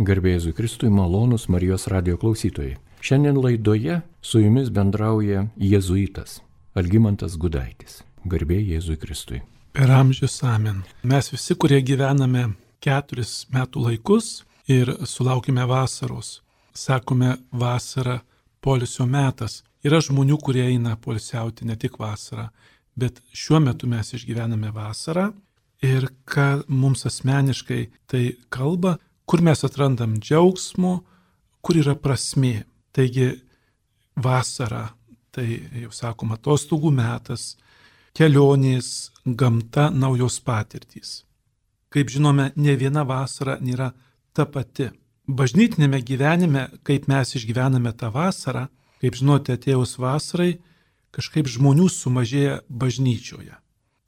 Garbėjai Kristui malonus Marijos radio klausytojai. Šiandien laidoje su jumis bendrauja jėzuitas Algymantas Gudaitis. Garbėjai Jėzui Kristui. Per amžius amen. Mes visi, kurie gyvename keturis metų laikus ir sulaukime vasaros, sakome vasara polisio metas. Yra žmonių, kurie eina polisiauti ne tik vasarą, bet šiuo metu mes išgyvename vasarą ir ką mums asmeniškai tai kalba, kur mes atrandam džiaugsmo, kur yra prasmė. Taigi vasara, tai jau sakom, atostogų metas, kelionės, gamta, naujos patirtys. Kaip žinome, ne viena vasara nėra ta pati. Bažnytinėme gyvenime, kaip mes išgyvename tą vasarą, kaip žinote, atėjus vasarai, kažkaip žmonių sumažėja bažnyčioje.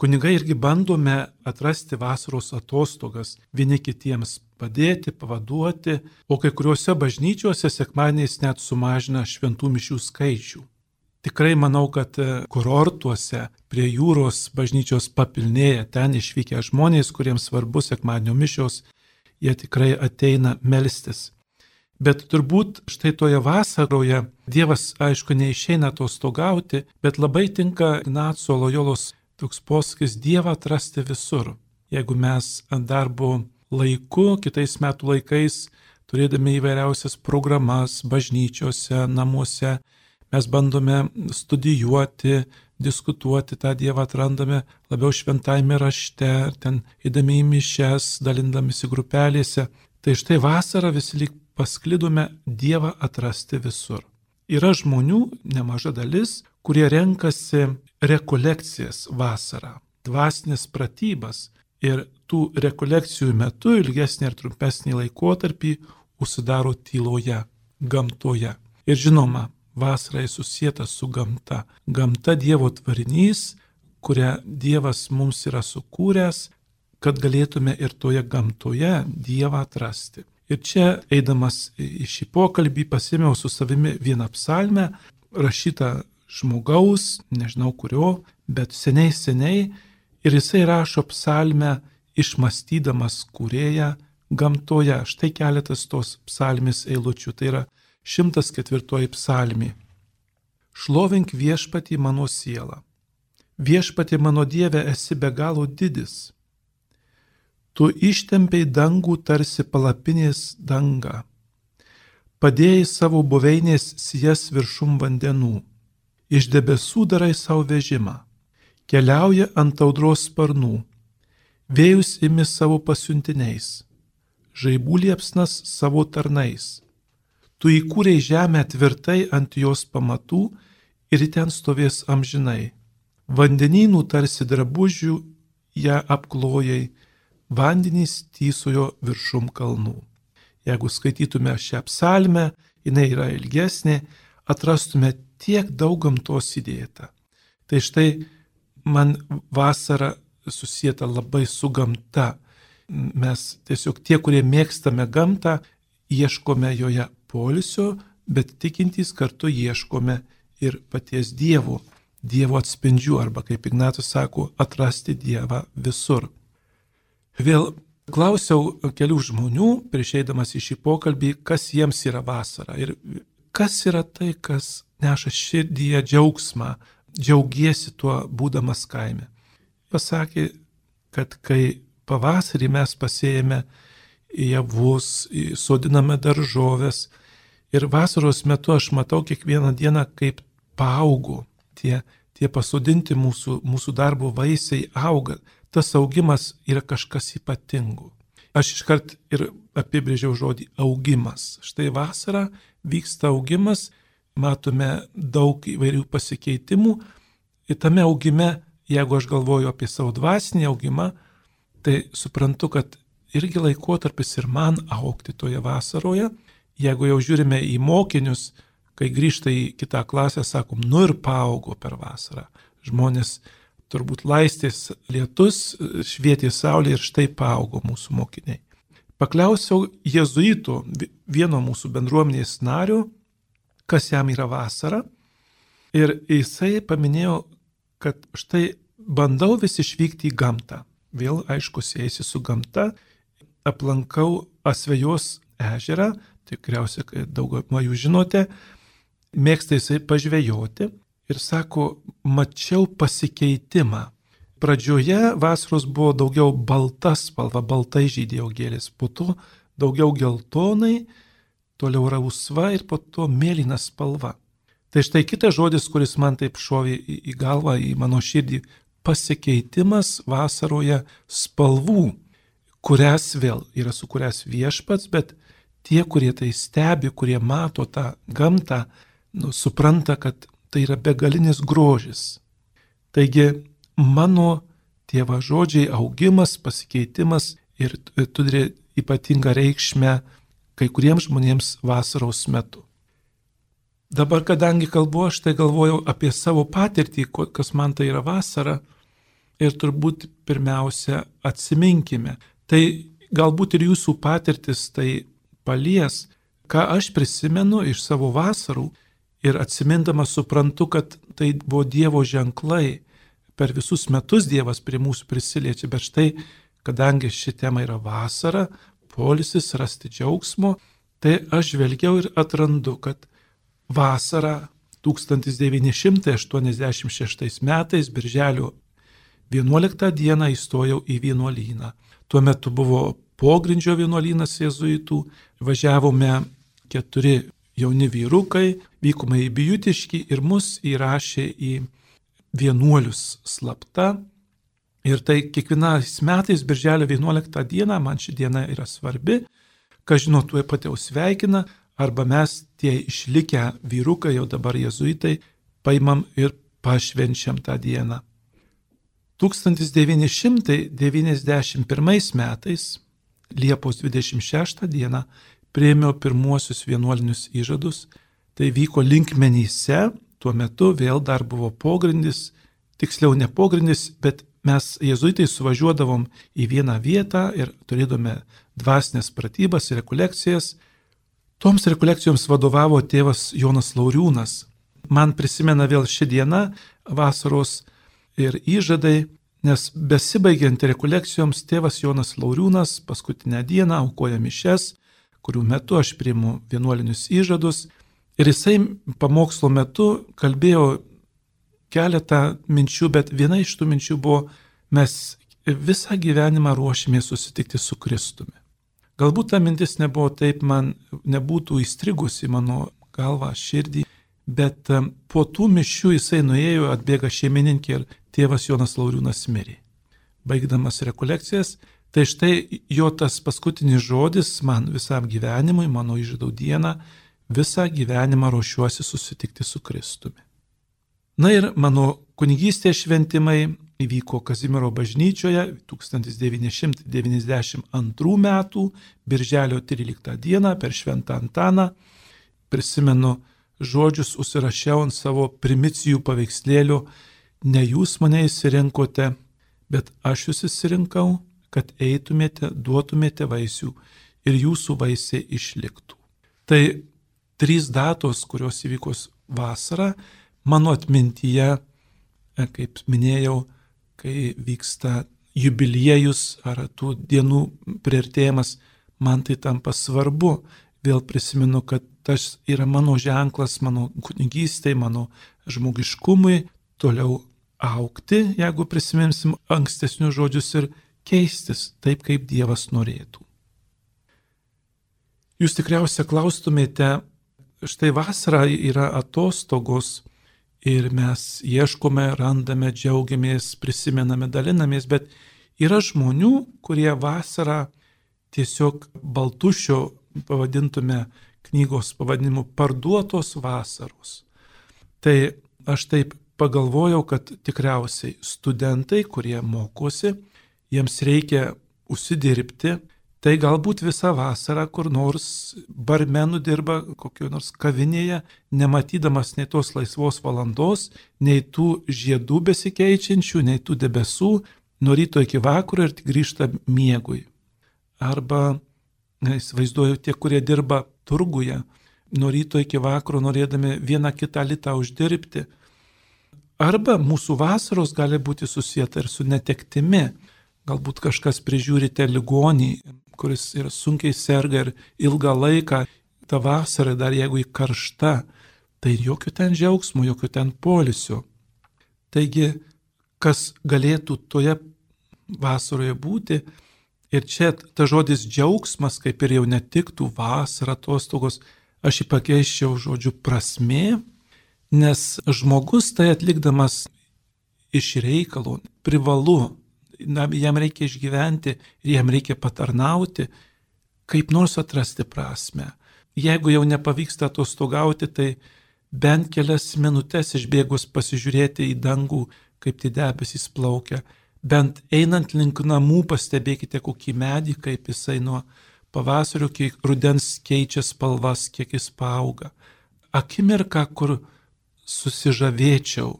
Kunigai irgi bandome atrasti vasaros atostogas, vieni kitiems padėti, pavaduoti, o kai kuriuose bažnyčiuose sekmaniais net sumažina šventų mišių skaičių. Tikrai manau, kad e, kurortuose prie jūros bažnyčios papilnėja, ten išvykę žmonės, kuriems svarbu sekmadienio mišios, jie tikrai ateina melstis. Bet turbūt štai toje vasaroje Dievas, aišku, neišeina atostogauti, bet labai tinka Ignaco Lojolos toks posakis Dievą atrasti visur. Jeigu mes darbo laiku, kitais metų laikais, turėdami įvairiausias programas bažnyčiose, namuose, mes bandome studijuoti, diskutuoti tą Dievą, atrandame labiau šventajame rašte, ten įdami į mišes, dalindamisi grupelėse. Tai štai vasarą visi lyg pasklidome Dievą atrasti visur. Yra žmonių, nemaža dalis, kurie renkasi rekolekcijas vasarą, dvasinės pratybas, ir tų rekolekcijų metu ilgesnį ar trumpesnį laikotarpį užsidaro tyloje, gamtoje. Ir žinoma, vasara susijęta su gamta. Gamta Dievo tvarinys, kurią Dievas mums yra sukūręs, kad galėtume ir toje gamtoje Dievą atrasti. Ir čia, eidamas į šį pokalbį, pasimiau su savimi vieną psalmę, rašytą žmogaus, nežinau kurio, bet seniai seniai Ir jisai rašo psalmę išmastydamas kūrėją gamtoje. Štai keletas tos psalmės eilučių. Tai yra 104 psalmė. Šlovink viešpatį mano sielą. Viešpatį mano Dieve esi be galo didis. Tu ištempiai dangų tarsi palapinės dangą. Padėjai savo buveinės sijas viršum vandenų. Iš debesų darai savo vežimą keliauja ant audros sparnų, vėjus imi savo pasiuntiniais, žaibų liepsnas savo tarnais. Tu įkūrei žemę tvirtai ant jos pamatų ir ten stovės amžinai. Vandenynų tarsi drabužių ją apklojai, vandenys tysojo viršum kalnų. Jeigu skaitytume šią psalmę, jinai yra ilgesnė, atrastume tiek daug gamtos įdėta. Tai štai man vasara susijęta labai su gamta. Mes tiesiog tie, kurie mėgstame gamtą, ieškome joje polisio, bet tikintys kartu ieškome ir paties Dievo, Dievo atspindžių, arba kaip Ignatas sako, atrasti Dievą visur. Vėl klausiau kelių žmonių, prieš eidamas į šį pokalbį, kas jiems yra vasara ir kas yra tai, kas neša širdyje džiaugsmą, džiaugiesi tuo būdamas kaime. Pasakė, kad kai pavasarį mes pasėjame javus, sodiname daržovės ir vasaros metu aš matau kiekvieną dieną, kaip paaugo tie, tie pasodinti mūsų, mūsų darbo vaisiai auga. Tas augimas yra kažkas ypatingo. Aš iškart ir apibrėžiau žodį augimas. Štai vasarą vyksta augimas matome daug įvairių pasikeitimų. Ir tame augime, jeigu aš galvoju apie savo dvasinį augimą, tai suprantu, kad irgi laikotarpis ir man aukti toje vasaroje. Jeigu jau žiūrime į mokinius, kai grįžta į kitą klasę, sakom, nu ir paaugo per vasarą. Žmonės turbūt laistės lietus, švietė saulė ir štai paaugo mūsų mokiniai. Paklausiau jezuitų, vieno mūsų bendruomenės nario, kas jam yra vasara. Ir jisai paminėjo, kad štai bandau vis išvykti į gamtą. Vėl, aišku, siejasi su gamta. Aplankau Asvejos ežerą, tikriausiai daugumą jūs žinote, mėgsta jisai pažvejoti ir sako, mačiau pasikeitimą. Pradžioje vasaros buvo daugiau balta spalva, baltai žydėjo gėlės, po to daugiau geltonai, toliau rausva ir po to mėlyna spalva. Tai štai kitas žodis, kuris man taip šovė į, galvą, į mano širdį - pasikeitimas vasaroje spalvų, kurias vėl yra sukūręs viešpats, bet tie, kurie tai stebi, kurie mato tą gamtą, nu, supranta, kad tai yra begalinis grožis. Taigi mano tėva žodžiai augimas, pasikeitimas ir turi ypatingą reikšmę kai kuriems žmonėms vasaros metu. Dabar, kadangi kalbu, aš tai galvojau apie savo patirtį, kas man tai yra vasara ir turbūt pirmiausia atsiminkime. Tai galbūt ir jūsų patirtis tai palies, ką aš prisimenu iš savo vasarų ir atsimindamas suprantu, kad tai buvo Dievo ženklai. Per visus metus Dievas prie mūsų prisiliečia, bet štai, kadangi ši tema yra vasara, polisis, rasti džiaugsmo, tai aš žvelgiau ir atrandu, kad vasarą 1986 metais, birželio 11 dieną įstojau į vienuolyną. Tuo metu buvo pogrindžio vienuolynas jėzuitų, važiavome keturi jauni vyrukai, vykome į bijutiškį ir mus įrašė į vienuolius slapta Ir tai kiekvienais metais, birželio 11 dieną, man ši diena yra svarbi, ką žinau, tuo pat jau sveikina, arba mes tie išlikę vyrukai, jau dabar jezuitai, paimam ir pašvenčiam tą dieną. 1991 metais, Liepos 26 dieną, prieimiau pirmuosius vienuolinius įžadus, tai vyko linkmenyse, tuo metu vėl dar buvo pogrindis, tiksliau ne pogrindis, bet mes jezuitai suvažiuodavom į vieną vietą ir turėdome dvasinės pratybas ir rekolekcijas. Toms rekolekcijoms vadovavo tėvas Jonas Lauriūnas. Man prisimena vėl ši diena, vasaros ir įžadai, nes besibaigiant rekolekcijoms tėvas Jonas Lauriūnas paskutinę dieną aukoja mišes, kurių metu aš priimu vienuolinius įžadus. Ir jisai pamokslo metu kalbėjo keletą minčių, bet viena iš tų minčių buvo, mes visą gyvenimą ruošimės susitikti su Kristumi. Galbūt ta mintis nebuvo taip, man nebūtų įstrigusi mano galvą, širdį, bet po tų mišių jisai nuėjo, atbėga šeimininkė ir tėvas Jonas Lauriūnas mirė. Baigdamas rekolekcijas, tai štai jo tas paskutinis žodis man visam gyvenimui, mano išžadau dieną, visą gyvenimą ruošiuosi susitikti su Kristumi. Na ir mano kunigystės šventimai įvyko Kazimiero bažnyčioje 1992 m. birželio 13 d. per Šventą Antaną. Prisimenu žodžius užsirašiau ant savo primicijų paveikslėlių, ne jūs mane įsirinkote, bet aš jūs įsirinkau, kad eitumėte, duotumėte vaisių ir jūsų vaisiai išliktų. Tai trys datos, kurios įvykos vasarą mano atmintyje, e, kaip minėjau, kai vyksta jubiliejus ar tų dienų prieartėjimas, man tai tampa svarbu. Vėl prisimenu, kad tas yra mano ženklas, mano kunigystėje, mano žmogiškumui, toliau aukti, jeigu prisiminsim ankstesnius žodžius ir keistis taip, kaip Dievas norėtų. Jūs tikriausiai klaustumėte, štai vasara yra atostogos, ir mes ieškome, randame, džiaugiamės, prisimename, dalinamės, bet yra žmonių, kurie vasarą tiesiog baltušio pavadintume knygos pavadinimu parduotos vasaros. Tai aš taip pagalvojau, kad tikriausiai studentai, kurie mokosi, jiems reikia užsidirbti, Tai galbūt visą vasarą kur nors barmenų dirba kokio nors kavinėje, nematydamas nei tos laisvos valandos, nei tų žiedų besikeičiančių, nei tų debesų, nuo ryto iki vakaro ir grįžta miegui. Arba, įsivaizduoju, tie, kurie dirba turguje, nuo ryto iki vakaro norėdami vieną kitą litą uždirbti. Arba mūsų vasaros gali būti susijęta ir su netektimi. Galbūt kažkas prižiūrite ligonį, kuris ir sunkiai serga ir ilgą laiką, ta vasara dar jeigu į karšta, tai jokio ten džiaugsmo, jokio ten polisio. Taigi, kas galėtų toje vasaroje būti, ir čia ta žodis džiaugsmas, kaip ir jau netiktų vasara, atostogos, aš jį pakeiščiau žodžiu prasmė, nes žmogus tai atlikdamas iš reikalo privalu, na, jam reikia išgyventi ir jam reikia patarnauti, kaip nors atrasti prasme. Jeigu jau nepavyksta atostogauti, tai bent kelias minutės išbėgus pasižiūrėti į dangų, kaip tie debesys plaukia, bent einant link namų pastebėkite kokį medį, kaip jisai nuo pavasario iki rudens keičia spalvas, kiek jis paauga. Akimirka, kur susižavėčiau,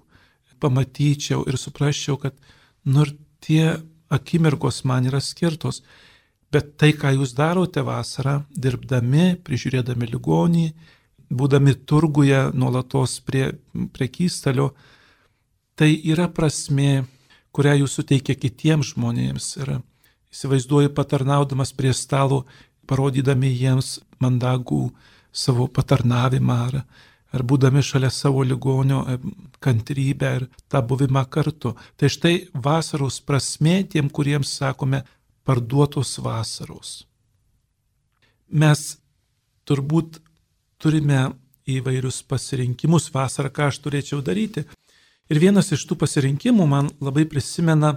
pamatyčiau ir suprasčiau, kad nur tie akimirkos man yra skirtos. Bet tai, ką jūs darote vasarą, dirbdami, prižiūrėdami ligonį, būdami turguje nuolatos prie prekystalio, tai yra prasme, kurią jūs suteikia kitiems žmonėms. Ir įsivaizduoju patarnaudamas prie stalo, parodydami jiems mandagų savo patarnavimą ar, ar būdami šalia savo ligonio e, kantrybę ir tą buvimą kartu. Tai štai vasaros prasme tiem, kuriems sakome parduotos vasaros. Mes turbūt turime įvairius pasirinkimus vasarą, ką aš turėčiau daryti. Ir vienas iš tų pasirinkimų man labai prisimena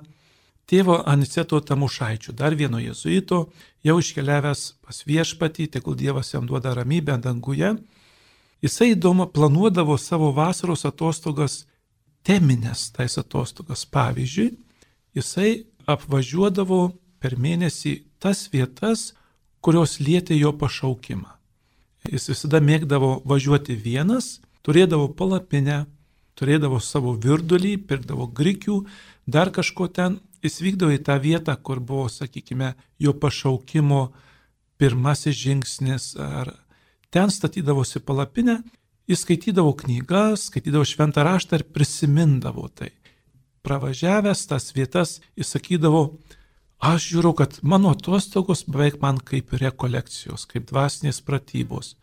tėvo Aniceto Tamušaičio, dar vieno jezuito, jau iškeliavęs pas viešpatį, tegul Dievas jam duoda ramybę danguje Jisai įdomu planuodavo savo vasaros atostogas, teminės tais atostogas. Pavyzdžiui, jisai apvažiuodavo per mėnesį tas vietas, kurios lietė jo pašaukimą. Jis visada mėgdavo važiuoti vienas, turėdavo palapinę, turėdavo savo virdulį, pirkdavo grikių, dar kažko ten. Jis vykdavo į tą vietą, kur buvo, sakykime, jo pašaukimo pirmasis žingsnis ar ten statydavosi palapinę, jis skaitydavo knygas, skaitydavo šventą raštą ir prisimindavo tai. Pravažiavęs tas vietas, jis sakydavo, aš žiūriu, kad mano atostogos beveik man kaip rekolekcijos, kaip dvasinės pratybos.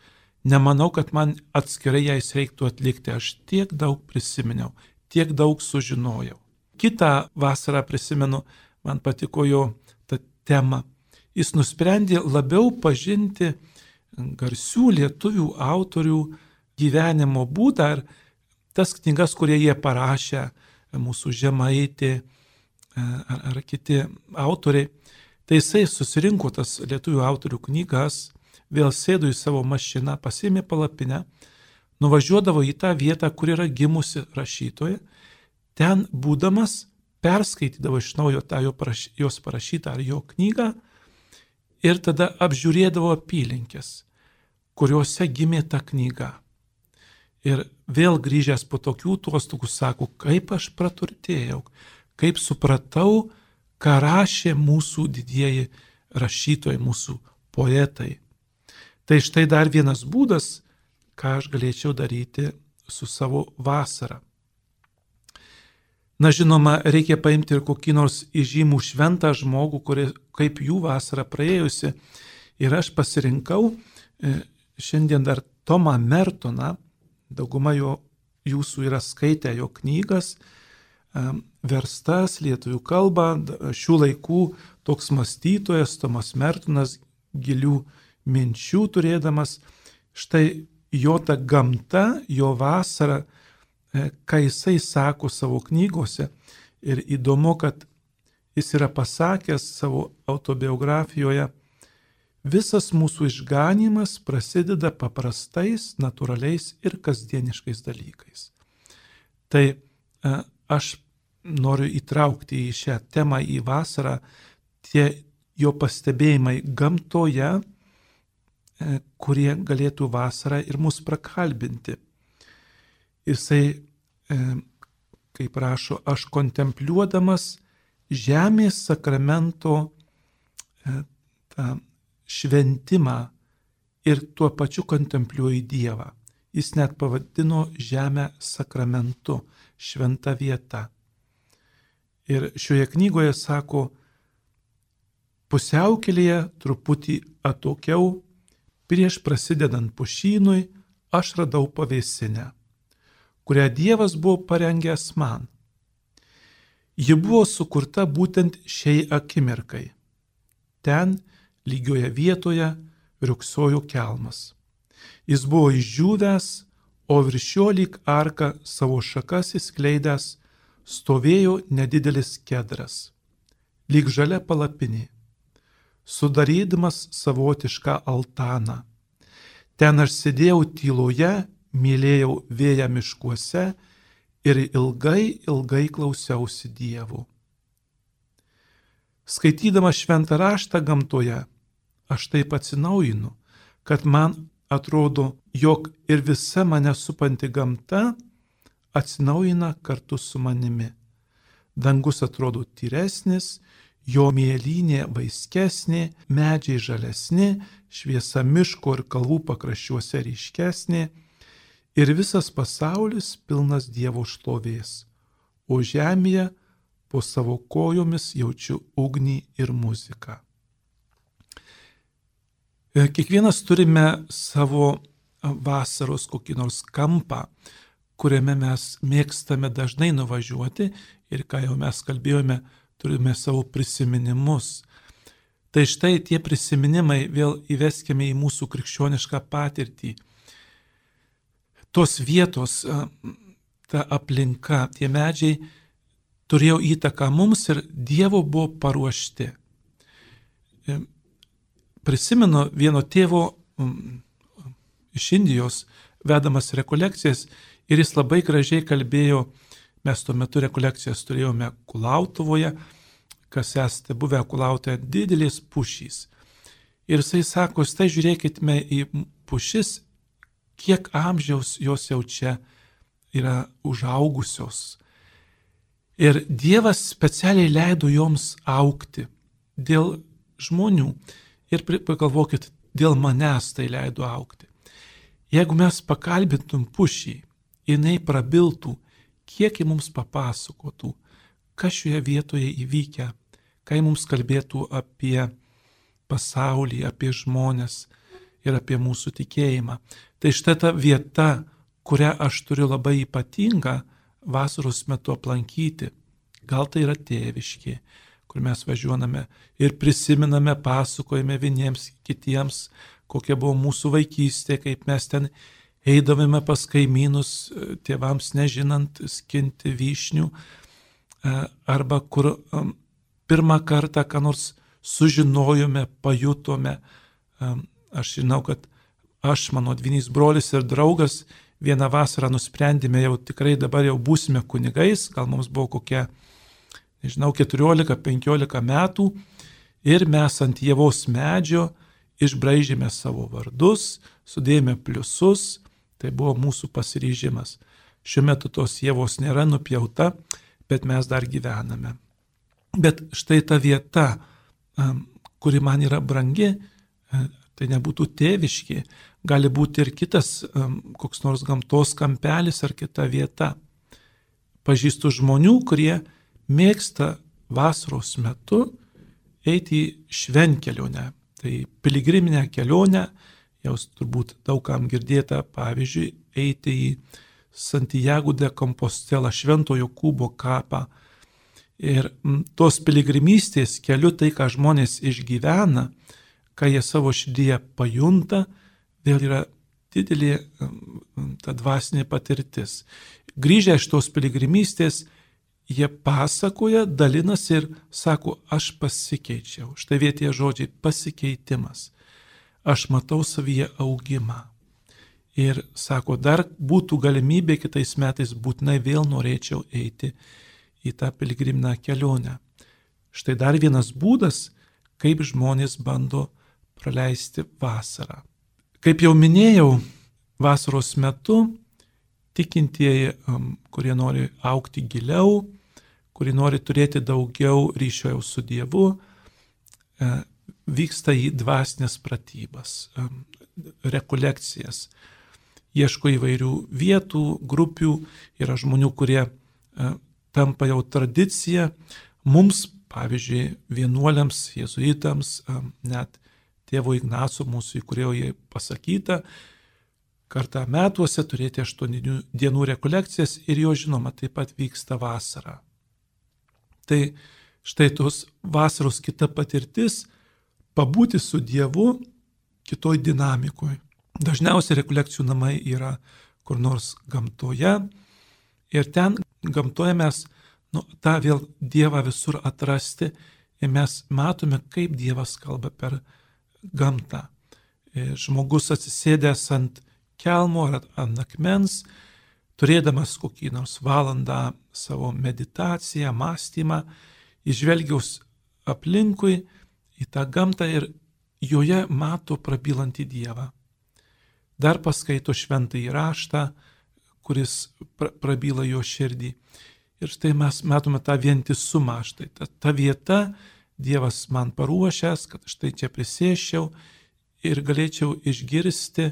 Nemanau, kad man atskirai jais reiktų atlikti, aš tiek daug prisiminiau, tiek daug sužinojau. Kita vasarą prisimenu, man patiko jo ta tema. Jis nusprendė labiau pažinti garsių lietuvių autorių gyvenimo būdą ir tas knygas, kurie jie parašė, mūsų žemaitė e, ar, ar kiti autoriai. Tai jisai susirinko tas lietuvių autorių knygas, vėl sėdo į savo mašiną, pasėmė palapinę, nuvažiuodavo į tą vietą, kur yra gimusi rašytoja, ten būdamas perskaitydavo iš naujo tą jo paraš, jos parašytą ar jo knygą ir tada apžiūrėdavo apylinkės, kuriuose gimė ta knyga. Ir vėl grįžęs po tokių tuostokų sako, kaip aš praturtėjau, kaip supratau, ką rašė mūsų didieji rašytojai, mūsų poetai. Tai štai dar vienas būdas, ką aš galėčiau daryti su savo vasara. Na žinoma, reikia paimti ir kokį nors įžymų šventą žmogų, kuri, kaip jų vasara praėjusi. Ir aš pasirinkau e, šiandien dar Tomą Mertoną, dauguma jo jūsų yra skaitę jo knygas, e, verstas lietuvių kalba, šių laikų toks mąstytojas Tomas Mertonas, gilių minčių turėdamas, štai jo ta gamta, jo vasara, ką jisai sako savo knygose. Ir įdomu, kad jis yra pasakęs savo autobiografijoje, visas mūsų išganimas prasideda paprastais, natūraliais ir kasdieniškais dalykais. Tai e, aš noriu įtraukti į šią temą į vasarą tie jo pastebėjimai gamtoje, e, kurie galėtų vasarą ir mus prakalbinti jisai, e, kaip rašo, aš kontempliuodamas žemės sakramento e, tą šventimą ir tuo pačiu kontempliuoju Dievą. Jis net pavadino žemę sakramentu, šventa vieta. Ir šioje knygoje sako, Pusiaukelėje truputį atokiau, prieš prasidedant pušynui, aš radau pavėsinę, kurią Dievas buvo parengęs man. Ji buvo sukurta būtent šiai akimirkai. Ten, lygioje vietoje, riuksojo kelmas. Jis buvo išdžiūvęs, o virš jo lyg arka savo šakas įskleidęs stovėjo nedidelis kedras, lyg žalia palapinė, sudarydamas savotišką altaną. Ten aš sėdėjau tyloje, mylėjau vėją miškuose ir ilgai, ilgai klausiausi Dievų. Skaitydama šventą raštą gamtoje, aš taip atsinaujinu, kad man atrodo, jog ir visa mane supanti gamta atsinaujina kartu su manimi. Dangus atrodo tyresnis, jo mėlynė vaiskesnė, medžiai žalesni, šviesa miško ir kalvų pakraščiuose ryškesnė ir visas pasaulis pilnas Dievo šlovės, o žemėje po savo kojomis jaučiu ugnį ir muziką. E, kiekvienas turime savo vasaros kokį nors kampą, kuriame mes mėgstame dažnai nuvažiuoti ir ką jau mes kalbėjome, turime savo prisiminimus. Tai štai tie prisiminimai vėl įveskime į mūsų krikščionišką patirtį. Tos vietos, ta aplinka, tie medžiai turėjo įtaką mums ir Dievo buvo paruošti. E, prisimenu vieno tėvo iš Indijos vedamas rekolekcijas ir jis labai gražiai kalbėjo, mes tuo metu rekolekcijas turėjome Kulautuvoje, kas esate buvę Kulautoje, didelės pušys. Ir jisai sako, štai žiūrėkime į pušis, kiek amžiaus jos jau čia yra užaugusios. Ir Dievas specialiai leido joms aukti dėl žmonių. Ir pagalvokit, dėl manęs tai leido aukti. Jeigu mes pakalbintum pušį, jinai prabiltų, kiek ji mums papasakotų, kas šioje vietoje įvykę, kai mums kalbėtų apie pasaulį, apie žmonės ir apie mūsų tikėjimą. Tai štai ta vieta, kurią aš turiu labai ypatingą vasaros metu aplankyti. Gal tai yra tėviški, kur mes važiuojame ir prisiminame, pasakojame vieniems kitiems, kokia buvo mūsų vaikystė, kaip mes ten eidavome pas kaimynus, tėvams nežinant, skinti vyšnių, e, arba kur pirmą kartą ką nors sužinojome, pajutome. Aš žinau, kad aš, mano dvinys brolis ir draugas vieną vasarą nusprendėme jau tikrai dabar jau būsime kunigais, gal mums buvo kokia, nežinau, 14-15 metų ir mes ant jėvos medžio išbraižėme savo vardus, sudėjome pliusus, tai buvo mūsų pasiryžimas. Šiuo metu tos jėvos nėra nupjauta, bet mes dar gyvename. Bet štai ta vieta, kuri man yra brangi, tai nebūtų tėviški, gali būti ir kitas koks nors gamtos kampelis ar kita vieta. Pažįstu žmonių, kurie mėgsta vasaros metu eiti į švenkelionę, tai piligriminę kelionę, jau turbūt daugam girdėta, pavyzdžiui, eiti į Santiago de Compostela Šventojo Kubo kapą. Ir tos piligrimystės keliu tai, ką žmonės išgyvena, ką jie savo širdyje pajunta, vėl yra didelė ta dvasinė patirtis. Grįžę iš tos piligrimystės, jie pasakoja, dalinasi ir sako, aš pasikeičiau. Štai vietie žodžiai pasikeitimas. Aš matau savyje augimą. Ir sako, dar būtų galimybė kitais metais būtinai vėl norėčiau eiti į tą piligriminę kelionę. Štai dar vienas būdas, kaip žmonės bando praleisti vasarą. Kaip jau minėjau, vasaros metu tikintieji, um, kurie nori aukti giliau, kurie nori turėti daugiau ryšio su Dievu, e, vyksta į dvasinės pratybas, um, rekolekcijas. Ieško įvairių vietų, grupių, yra žmonių, kurie e, tampa jau tradicija. Mums, pavyzdžiui, vienuoliams, jėzuitams, net tėvo Ignaco mūsų įkurėjo pasakyta, kartą metuose turėti aštuonių dienų rekolekcijas ir jo žinoma taip pat vyksta vasara. Tai štai tos vasaros kita patirtis - pabūti su Dievu kitoj dinamikoje. Dažniausiai rekolekcijų namai yra kur nors gamtoje ir ten gamtoje mes nu, tą vėl Dievą visur atrasti ir mes matome, kaip Dievas kalba per gamtą. E, žmogus atsisėdęs ant kelmo ar ant akmens, turėdamas kokį nors valandą savo meditaciją, mąstymą, išvelgiaus aplinkui į tą gamtą ir joje mato prabylantį Dievą. Dar paskaito šventą įraštą, kuris prabyla jo širdį. Ir štai mes matome tą vientisumą, štai ta, ta vieta, Dievas man paruošęs, kad štai čia prisėščiau ir galėčiau išgirsti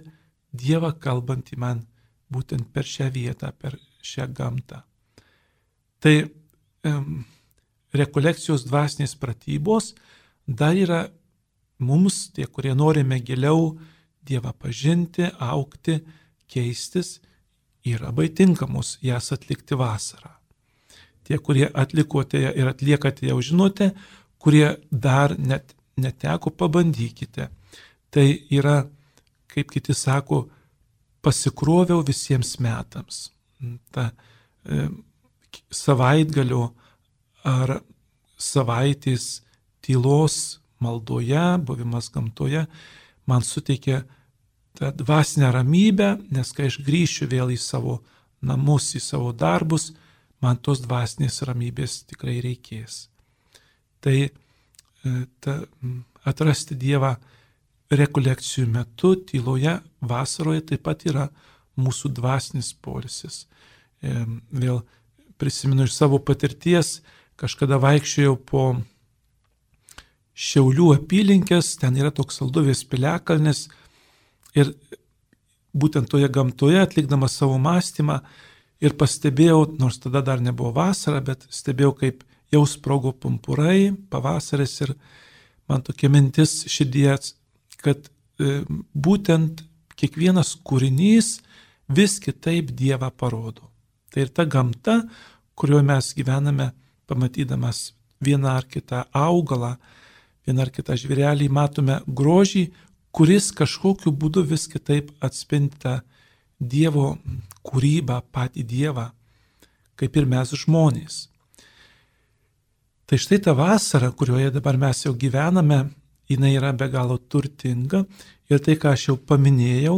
Dievą kalbantį man būtent per šią vietą, per šią gamtą. Tai um, rekolekcijos dvasinės pratybos dar yra mums, tie, kurie norime giliau Dievą pažinti, aukti, keistis, yra labai tinkamos jas atlikti vasarą. Tie, kurie atlikote ir atliekate, jau žinote, kurie dar net neteko, pabandykite. Tai yra, kaip kiti sako, pasikroviau visiems metams. Ta e, savaitgalio ar savaitės tylos maldoje, buvimas gamtoje man suteikia tą dvasinę ramybę, nes kai aš grįšiu vėl į savo namus, į savo darbus, man tos dvasinės ramybės tikrai reikės. Tai e, ta, atrasti Dievą rekolekcijų metu, tyloje, vasaroje taip pat yra mūsų dvasinis polisis. E, vėl prisimenu iš savo patirties, kažkada vaikščiojau po Šiaulių apylinkės, ten yra toks salduvės piliakalnis ir būtent toje gamtoje atlikdamas savo mąstymą ir pastebėjau, nors tada dar nebuvo vasara, bet stebėjau, kaip jau sprogo pumpurai, pavasaris ir man tokia mintis širdies, kad e, būtent kiekvienas kūrinys vis kitaip Dievą parodo. Tai ir ta gamta, kurioje mes gyvename, pamatydamas vieną ar kitą augalą, vieną ar kitą žvėrelį, matome grožį, kuris kažkokiu būdu vis kitaip atspinta Dievo kūrybą, patį Dievą, kaip ir mes žmonės. Tai štai ta vasara, kurioje dabar mes jau gyvename, jinai yra be galo turtinga ir tai, ką aš jau paminėjau,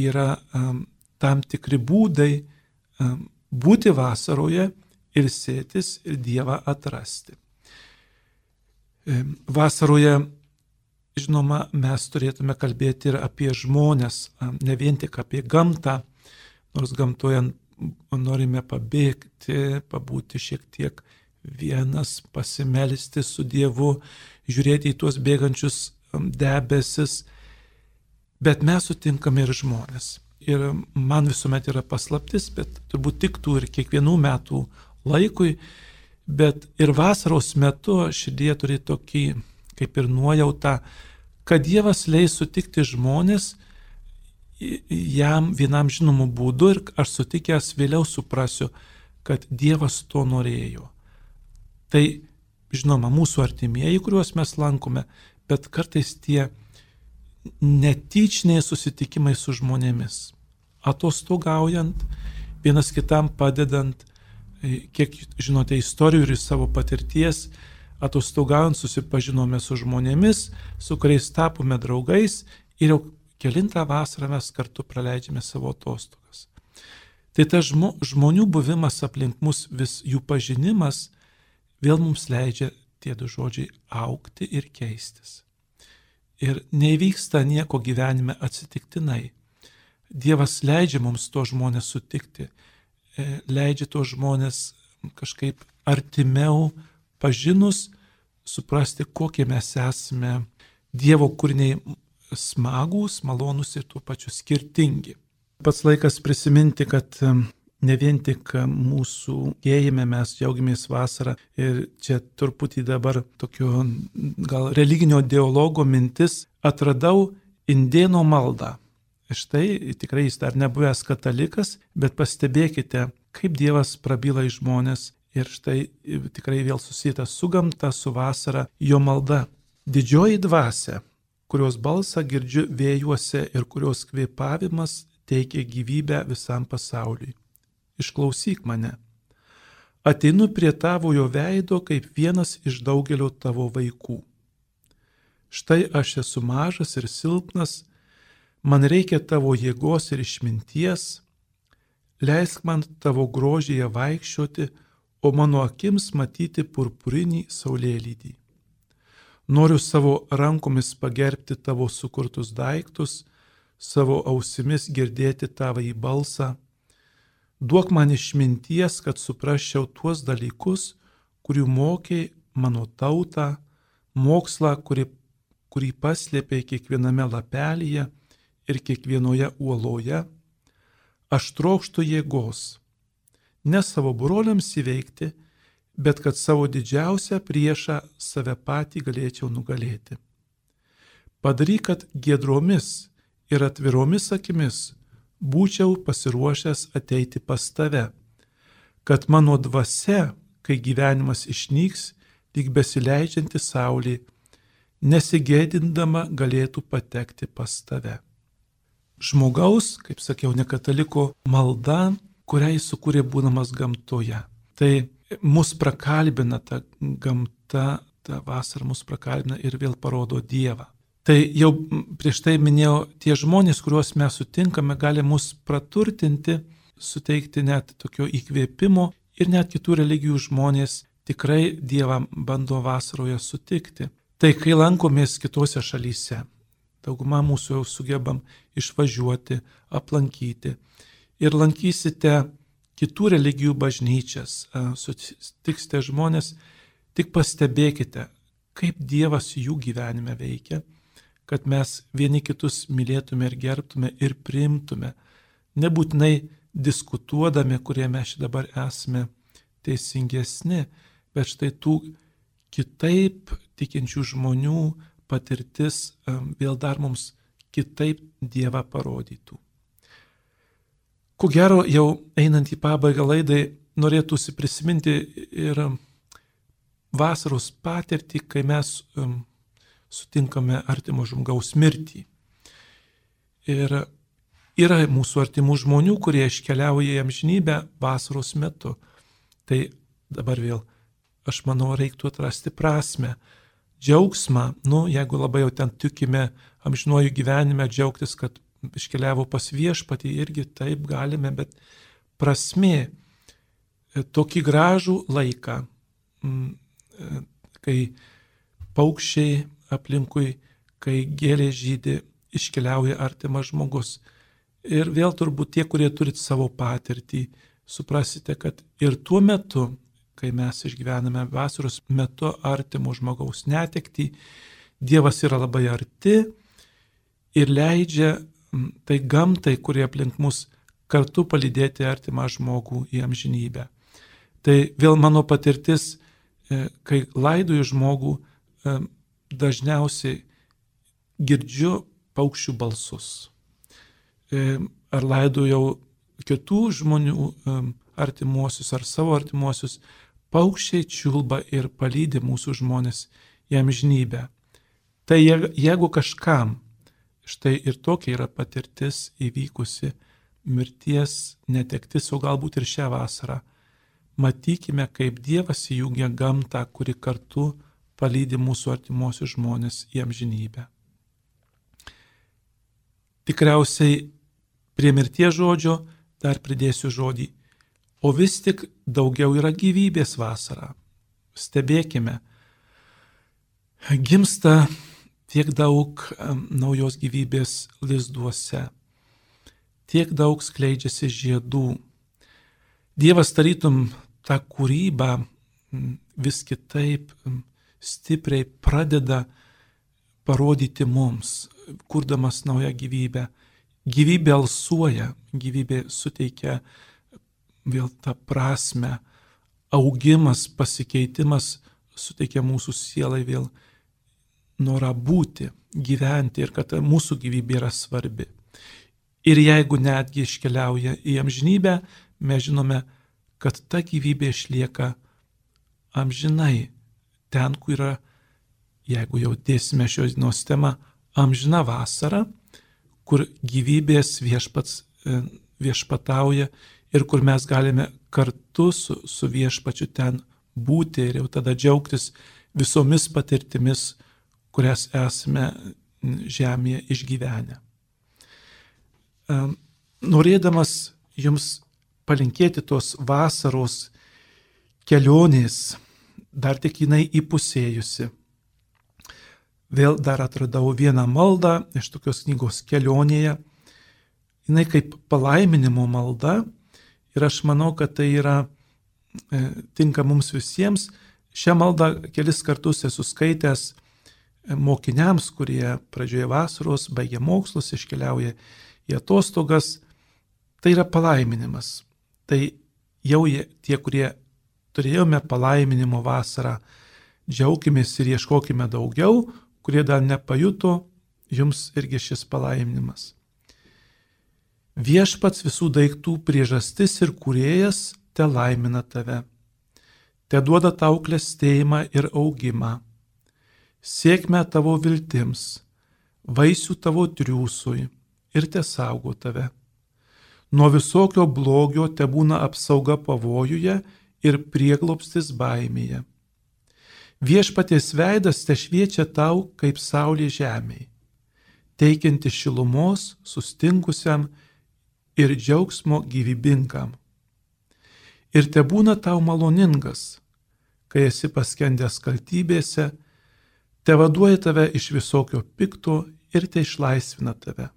yra um, tam tikri būdai um, būti vasaroje ir sėtis ir Dievą atrasti. Vasaroje, žinoma, mes turėtume kalbėti ir apie žmonės, ne vien tik apie gamtą, nors gamtoje norime pabėgti, pabūti šiek tiek vienas, pasimelisti su Dievu, žiūrėti į tuos bėgančius um, debesis, bet mes sutinkame ir žmonės. Ir man visuomet yra paslaptis, bet turbūt tiktų ir kiekvienų metų laikui, bet ir vasaros metu širdie turi tokį kaip ir nuojautą, kad Dievas leis sutikti žmonės jam vienam žinomu būdu ir aš sutikęs vėliau suprasiu, kad Dievas to norėjo. Tai, žinoma, mūsų artimieji, kuriuos mes lankome, bet kartais tie netyčiniai susitikimai su žmonėmis. Atostogaujant, vienas kitam padedant, e, kiek žinote istorijų ir iš savo patirties, atostogaujant susipažinome su žmonėmis, su kuriais tapome draugais ir jau kilintą vasarą mes kartu praleidžiame savo atostogas. Tai tas žmonių buvimas aplink mus, vis jų pažinimas vėl mums leidžia tie du žodžiai aukti ir keistis. Ir nevyksta nieko gyvenime atsitiktinai. Dievas leidžia mums to žmonės sutikti, e, leidžia to žmonės kažkaip artimiau pažinus, suprasti, kokie mes esame Dievo kūriniai smagūs, malonūs ir tuo pačiu skirtingi. Pats laikas prisiminti, kad ne vien tik mūsų gėjime mes džiaugiamės vasarą ir čia truputį dabar tokio gal religinio dialogo mintis atradau indėno maldą. Štai tikrai jis dar nebuvęs katalikas, bet pastebėkite, kaip Dievas prabyla į žmonės ir štai tikrai vėl susijęta su gamta, su vasara, jo malda. Didžioji dvasia, kurios balsą girdžiu vėjuose ir kurios kvėpavimas teikia gyvybę visam pasauliui. Išklausyk mane. Ateinu prie tavojo veido kaip vienas iš daugelio tavo vaikų. Štai aš esu mažas ir silpnas, man reikia tavo jėgos ir išminties, leisk man tavo grožyje vaikščioti, o mano akims matyti purpurinį saulėlydį. Noriu savo rankomis pagerbti tavo sukurtus daiktus, savo ausimis girdėti tavo į balsą. Duok man išminties, kad suprasčiau tuos dalykus, kurių mokiai mano tautą, mokslą, kurį, kurį paslėpė kiekviename lapelyje ir kiekvienoje uoloje, aš trokštų jėgos, ne savo broliams įveikti, bet kad savo didžiausią priešą save patį galėčiau nugalėti. Padaryk, kad gedromis ir atviromis akimis būčiau pasiruošęs ateiti pas tave, kad mano dvasia, kai gyvenimas išnyks, lyg besileidžianti saulė, nesigėdindama galėtų patekti pas tave žmogaus, kaip sakiau, nekataliko malda, kurią jis sukūrė būdamas gamtoje. Tai mus prakalbina ta gamta, ta vasara mus prakalbina ir vėl parodo Dievą. Tai jau prieš tai minėjau, tie žmonės, kuriuos mes sutinkame, gali mus praturtinti, suteikti net tokio įkvėpimo ir net kitų religijų žmonės tikrai Dievą bando vasaroje sutikti. Tai kai lankomės kitose šalyse, Dauguma mūsų jau sugebam išvažiuoti, aplankyti. Ir lankysite kitų religijų bažnyčias, sutiksite žmonės, tik pastebėkite, kaip Dievas jų gyvenime veikia, kad mes vieni kitus mylėtume ir gerbtume ir priimtume, nebūtinai diskutuodami, kurie mes dabar esame teisingesni, bet štai tų kitaip tikinčių žmonių patirtis vėl dar mums kitaip Dievą parodytų. Ko gero, jau einant į pabaigą laidai, norėtųsi prisiminti ir vasaros patirtį, kai mes sutinkame artimo žmogaus mirtį. Ir yra mūsų artimų žmonių, kurie iškeliauja į amžinybę vasaros metu. Tai dabar vėl, aš manau, reiktų atrasti prasme džiaugsmą, nu, jeigu labai jau ten tikime amžinuoju gyvenime, džiaugtis, kad iškeliavo pas viešpatį, irgi taip galime, bet prasmė e, tokį gražų laiką, e, kai paukščiai aplinkui, kai gėlė žydė, iškeliauja artimas žmogus. Ir vėl turbūt tie, kurie turit savo patirtį, suprasite, kad ir tuo metu kai mes išgyvename vasaros metu artimo žmogaus netekti, Dievas yra labai arti ir leidžia tai gamtai, kurie aplink mus kartu palydėti artimą žmogų į amžinybę. Tai vėl mano patirtis, e, kai laidoju žmogų, e, dažniausiai girdžiu paukščių balsus. E, ar laidojau kitų žmonių artimuosius ar savo artimuosius, paukščiai čiulba ir palydi mūsų žmonės į amžinybę. Tai jeigu kažkam, štai ir tokia yra patirtis įvykusi, mirties netektis, o galbūt ir šią vasarą, matykime, kaip Dievas įjungia gamtą, kuri kartu palydi mūsų artimuosius žmonės į amžinybę. Tikriausiai prie mirties žodžio dar pridėsiu žodį o vis tik daugiau yra gyvybės vasarą. Stebėkime, gimsta tiek daug naujos gyvybės lizduose, tiek daug skleidžiasi žiedų. Dievas tarytum tą kūrybą vis kitaip stipriai pradeda parodyti mums, kurdamas naują gyvybę. Gyvybė alsuoja, gyvybė suteikia vėl tą prasme, augimas, pasikeitimas suteikia mūsų sielai vėl norą būti, gyventi ir kad mūsų gyvybė yra svarbi. Ir jeigu netgi iškeliauja į amžinybę, mes žinome, kad ta gyvybė išlieka amžinai. Ten, kur yra, jeigu jau dėsime šios dienos temą, amžina vasara, kur gyvybės viešpats e, viešpatauja ir kur mes galime kartu su, su viešpačiu ten būti ir jau tada džiaugtis visomis patirtimis, kurias esame žemėje išgyvenę. Norėdamas jums palinkėti tos vasaros kelionės, dar tik jinai įpusėjusi. Vėl dar atradau vieną maldą iš tokios knygos kelionėje. Jis kaip palaiminimo malda Ir aš manau, kad tai yra e, tinka mums visiems. Šią maldą kelis kartus esu skaitęs e, mokiniams, kurie pradžioje vasaros baigia mokslus, iškeliauja į atostogas. Tai yra palaiminimas. Tai jau jie, tie, kurie turėjome palaiminimo vasarą, džiaugimės ir ieškokime daugiau, kurie dar nepajuto, jums irgi šis palaiminimas. Viešpats visų daiktų priežastis ir kuriejas te laimina tave. Te duoda tau klestėjimą ir augimą. Sėkmę tavo viltims, vaisių tavo triūsui ir te saugo tave. Nuo visokio blogio te būna apsauga pavojuje ir prieglopstis baimėje. Viešpaties veidas te šviečia tau kaip saulė žemėje, teikianti šilumos sustingusiam ir džiaugsmo gyvybingam. Ir te būna tau maloningas, kai esi paskendęs kaltybėse, te vaduoja tave iš visokio pikto ir te išlaisvina tave.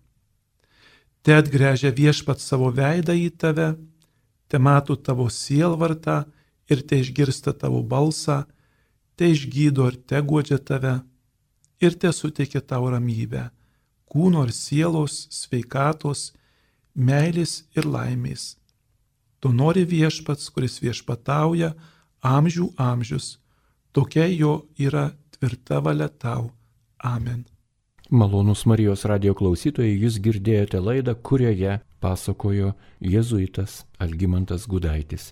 Te atgręžia viešpat savo veidą į tave, te mato tavo sielvartą ir te išgirsta tavo balsą, te išgydo ir te godžia tave ir te suteikia tau ramybę, kūno ir sielos, sveikatos meilės ir laimės. Tu nori viešpats, kuris viešpatauja amžių amžius. Tokia jo yra tvirta valia tau. Amen. Malonus Marijos radio klausytojai, jūs girdėjote laidą, kurioje pasakojo jėzuitas Algymantas Gudaitis.